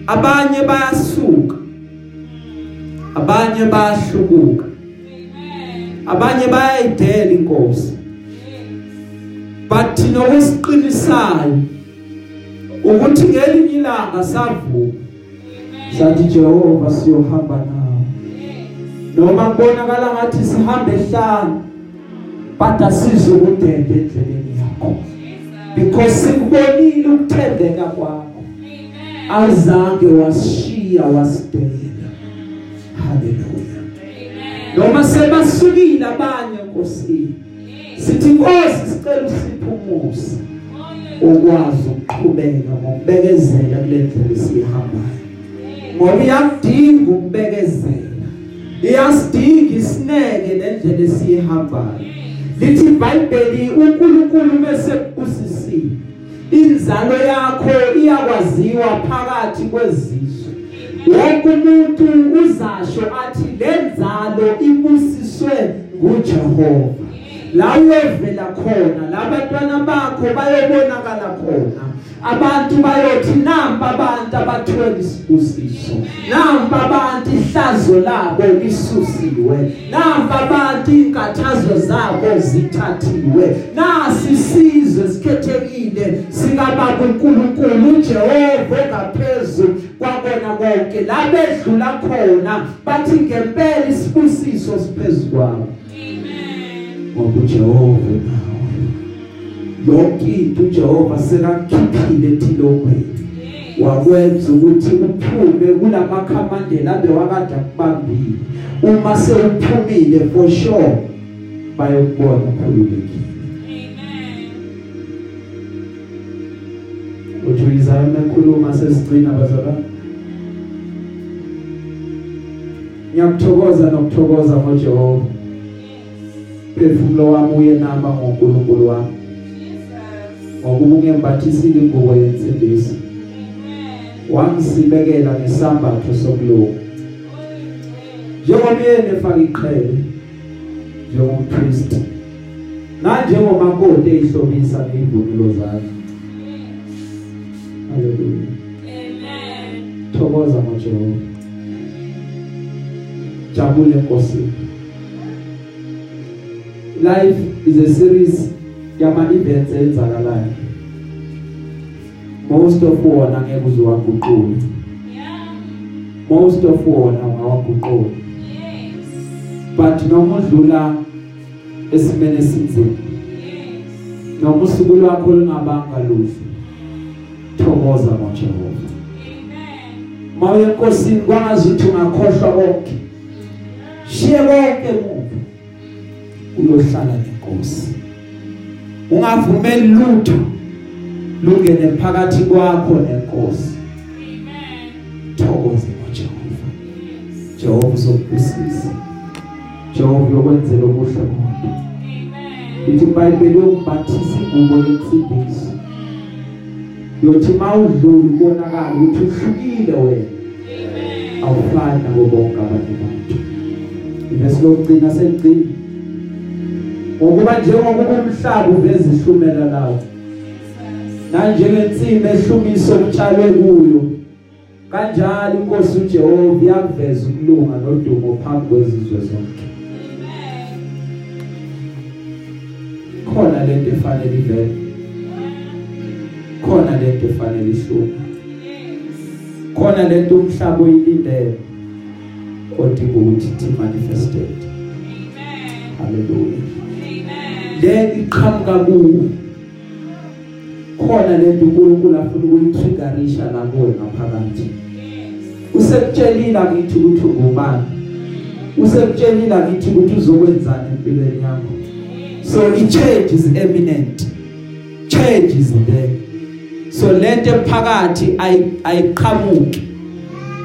Abanye bayasuka abanye bayahlubuka abanye bayayidela inkosi. But thina okwesiqinisayo ukuthi ngelinye ilanga savuka. Sathi Jehova siyohamba nawe. Noma kubonakala ngathi sihambe ehlane but asizukudede endleleni yakho. Because sikubonile ukuthembeka kwakho. Azange washiya wasidela. Haleluya noma sebasukile abanye nkosini sithi inkosi sicela usiphe umusa. Ukwazi ukuqhubeka ngokubekezela kule ndlela esihambayo ngoba iyakudinga ukubekezela. Iyasidinga isineke nendlela esihambayo lithi iBhayibheli uNkulunkulu mase usisile inzalo yakho iyakwaziwa phakathi kwezizwe. Wonke umuntu uzasho athi lenzalo ibusiswe nguJehova. La uyevela khona labantwana bakho bayobonakala khona. Abantu bayothi namba abantu abathola isibusiso. Namba abantu ihlazo labo lisusiwe. Namba abantu inkathazo zabo zithathiwe. Nasi sizwe sikhethekile sikababa uNkulunkulu uJehova ngaphezulu kwakona konke. Labedlula khona bathi ngempela isibusiso siphezulu kwabo. Ngoba uJehova nawe yonke into uJehova sekakhiphile tilokweni wakwenza ukuthi uphume kulamakhamandela abewakade akubambile. Uma sewuphumile for sure bayokubona ukhululekile. Uthi uyizama ekhuluma sesigcina bazalwane ngiyakuthokoza nokuthokoza ngoJehova. Phefumulo wami uye namba ngoNkulunkulu wami. Ngokuba ungembathisile ingubo yensindiso wangisibekela ngesambatho sokulunga njengoba yena efaka iqhele njengompriest nanjengomakoti eyihlobisa ngezivunulo zakhe. Haleluya thokoza ngoJehova jabule nkosini life is a series yama events enzakalayo most of wona ngeke uziwaguqule most of wona ungawaguqula. But noma udlula esimene sinzima noma usuku lwakho lungabanga luhle thokoza ngoJehova. Mawe enkosini kwangazi ukuthi ungakhohlwa konke. Shiye konke emuva uyohlala nenkosi ungavumeli lutho lungene phakathi kwakho nenkosi. Thokoze ngoJehova Jehova uzokusiza Jehova uyokwenzela okuhle konke ithi iBhayibheli yokubhathisa ingubo yensindiso yothi mawudlula ubonakala ukuthi uhlukile wena awufani nabo bonke abanye abantu. Ivesi lokugcina seligcina. Ngokuba njengokuba umhlaba uveza ihlumela lawo nanjengensimbi ehlumiso okutshalwe kuyo kanjalo inkosi uJehova iyakuveza ukulunga nodumo phambi kwezizwe zonke. Khona lento efanele ivele. Khona lento efanele ihlume. Khona lento umhlaba oyilindele odinga ukuthi manifested haleluya le iqhamuka kuwe khona lento uNkulunkulu afuna ukuyitriggerisha la kuwe ngaphakathi usekutshelile akithi ukuthi ungubani. Usekutshelile akithi ukuthi uzokwenzani empilweni yakho. So i change is imminent. Change is there. So lento ephakathi ayiqhamuki.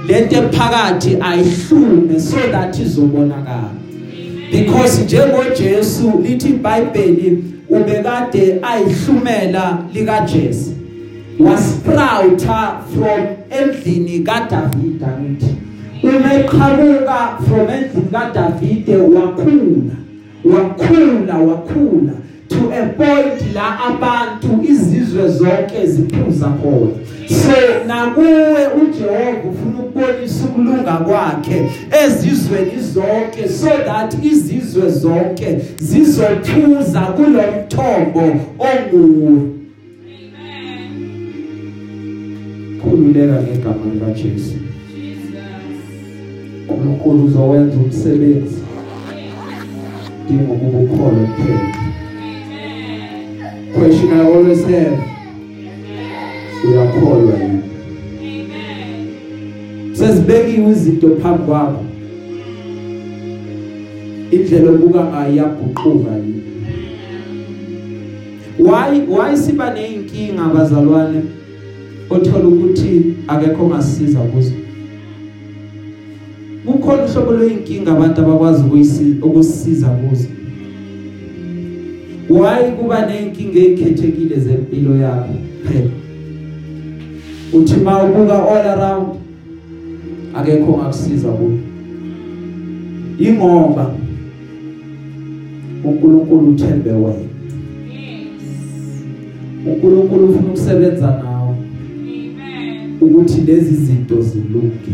Lento ephakathi ayihlume so that izobonakala. Because njengoJesu lithi iBhayibheli ubekade ayihlumela lika Jesu wasprouta from endlini kaDavid angithi uma eqhamuka from endlini kaDavid wakhula wakhula wakhula to a point la abantu izizwe zonke ziphuza khona. So nakuwe uJehova ufuna ukubonisa ukulunga kwakhe ezizweni zonke so that izizwe zonke zizophuza kulomthombo onguwe Amen. khululeka ngegama lika Jesu Jesus. uNkulunkulu uzowenza umsebenzi dinga ukuba ukhole kuphela Amen. question i always have uyakholwa yini? Amen. sezibekiwe izinto phambi kwakho. Indlela obuka ngayo iyaguquka yini? Why why siba neinkinga abazalwane othola ukuthi akekho ongasiza kuzo? Kukhona uhlobo lweinkinga abantu abakwazi ukuyisiza kuzo. Why kuba neinkinga ezikhethekile zempilo yakho? Phela. Uthi mawubuka all around akekho ongakusiza kulo ingoba uNkulunkulu uthembe wena. uNkulunkulu ufuna ukusebenza nawe. Amen. ukuthi lezi zinto zilunge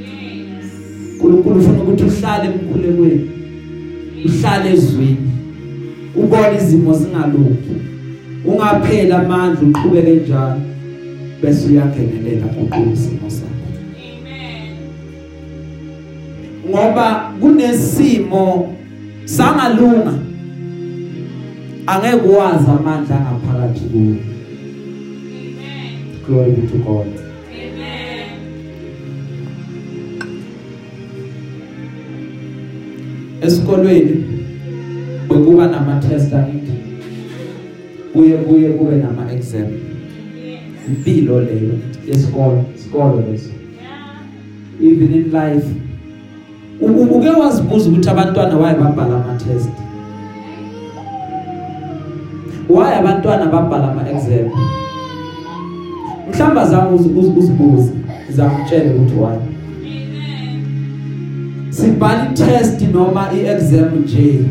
Yes. uNkulunkulu ufuna ukuthi uhlale emkhulekweni uhlale ezweni ubone izimo zingalungi ungaphela amandla uqhubeke njalo. Bese uyangenelela kuqisimo sakho Amen. ngoba kunesimo sangalunga angeke wazi amandla angaphakathi kuwe Amen. glory be to God Amen. esikolweni bekuba nama test angithi kuye kuye kube nama exam Yes. Impilo leyo yesikolo isikolo leso. Even in life uke wazibuza ukuthi abantwana why babhala ama test why abantwana babhala ama exam mhlamba zami uzibuze zamtshela ukuthi why. Sibhala i-test noma i-exam nje.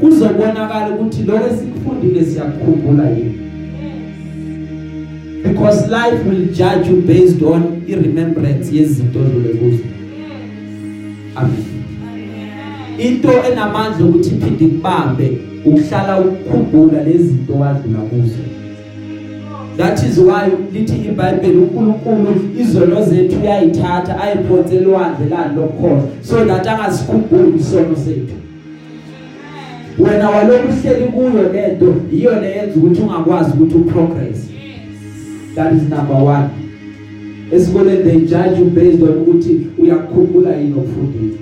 Kuzobonakala ukuthi lokho esikufundile siyakukhumbula yini. Because life will judge you based on i-remembrance yezinto odlule kuzo Yes. amen. Amen. into enamandla ukuthi iphinde ikubambe ukuhlala ukukhumbula lezi zinto wadlula kuzo. That is why lithi iBhayibheli uNkulunkulu izono zethu uyayithatha ayiphonse elwandle lani lokhono so that angasikhumbuli isono sethu wena walokhu uhleli kuyo lento iyo leyenza ukuthi ungakwazi ukuthi uprogress that is number 1 esikoleni they judge you based on ukuthi uyakukhumbula yini okufundile.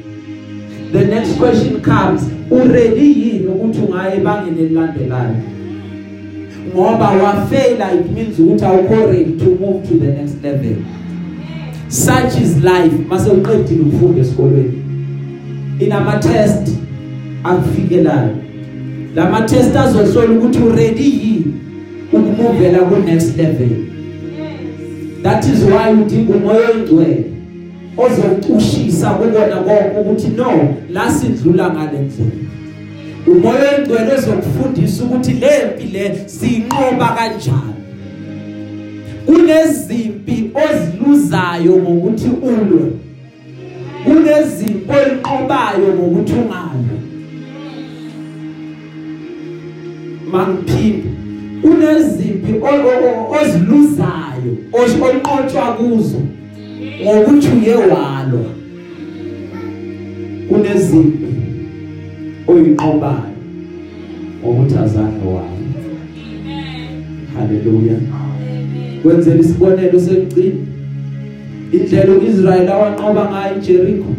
The next question comes uready yini ukuthi ungaye bangene elilandelayo? Ngoba wafaila it means ukuthi awukho ready to move to the next level. Such is life. Mase uqedile ukufunda esikolweni. Inama test akufikelayo. Lama test azohlola ukuthi uready yini ukumuvela ku next level. That is why udinga umoya oyingcwele ozokushisa kubona konke ukuthi no la sidlula ngale ndlela. Umoya oyingcwele ozokufundisa ukuthi lempi le siyinqoba kanjani. Kunezimpi oziluzayo ngokuthi ulwe. Kunezimpi olinqobayo ngokuthi ungalwe. Mangiphinde. Kunezimpi oziluzayo olinqotshwa kuzo ngokuthi uye walwa. Kunezimpi oyinqobayo ngokuthi azange walwa haleluya kwenzela isibonelo semcini indlela uIsrael awanqoba ngayo iJericho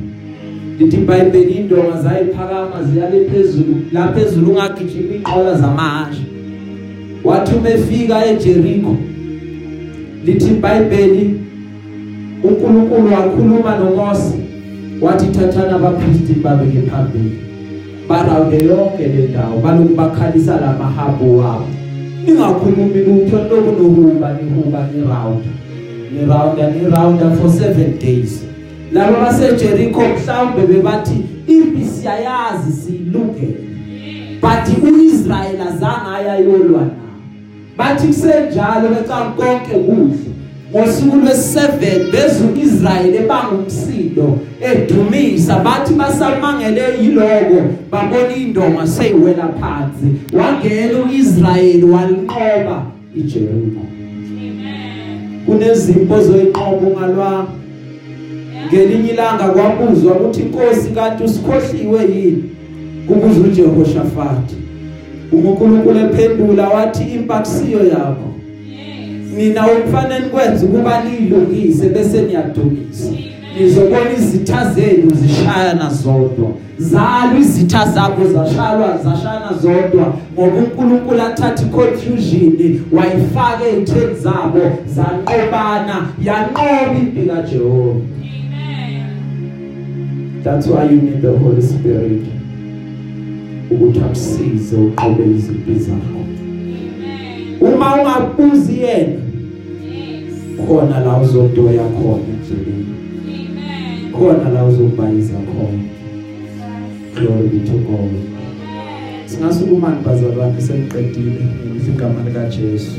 lithi iBhayibheli indonga zayiphakama ziyale phezulu la phezulu ungagijima inqola zamahashe. Wathi umefika eJericho lithi iBhayibheli uNkulunkulu wakhuluma noMose wathi thathana abaphristi babeke phambili barawunde yonke le ndawo baloku bakhalisa lamahabho wabo. Ningakhulumi lutho lokunokuba nihuba ni round ni round ni round for 7 days. Laba base Jericho mhlawumbe bebathi impi siyayazi silungele. But uIsrael azange ayayolwa. nabo bathi kusenjalo becanga konke kuhle. Ngosuku lwesi7 bezu Israel ebangumsindo edumisa. Bathi basamangele yiloko babona indonga seyiwela phansi. Wangena uIsrael walinqoba iJericho Amen. kunezimpo zoyinqoba ungalwanga ngelinye ilanga kwabuzwa ukuthi inkosi kanti usikhohliwe yini? Kubuza uJehoshafati uNkulunkulu ephendula wathi impaksiyo yakho Yes. mina ukufanele kwenza ukuba nilungise bese niyadumisa nizobona izitha zenu zishayana zodwa. Zalwa izitha zabo zashalwa zashana zodwa ngoba uNkulunkulu athatha iconfusion wayifaka ezitheni zabo zanqobana yanqoba impi kaJehova. Amen. that's why you need the holy spirit. Ukuthi akusize uqobe izimpi zakho Amen. uma ungabuzi yena Yes. khona la uzodoya khona endleleni Amen. khona la uzobayiza khona glory be to God Amen. singasukuma bazalwane seliqedile ngizigama lika Jesu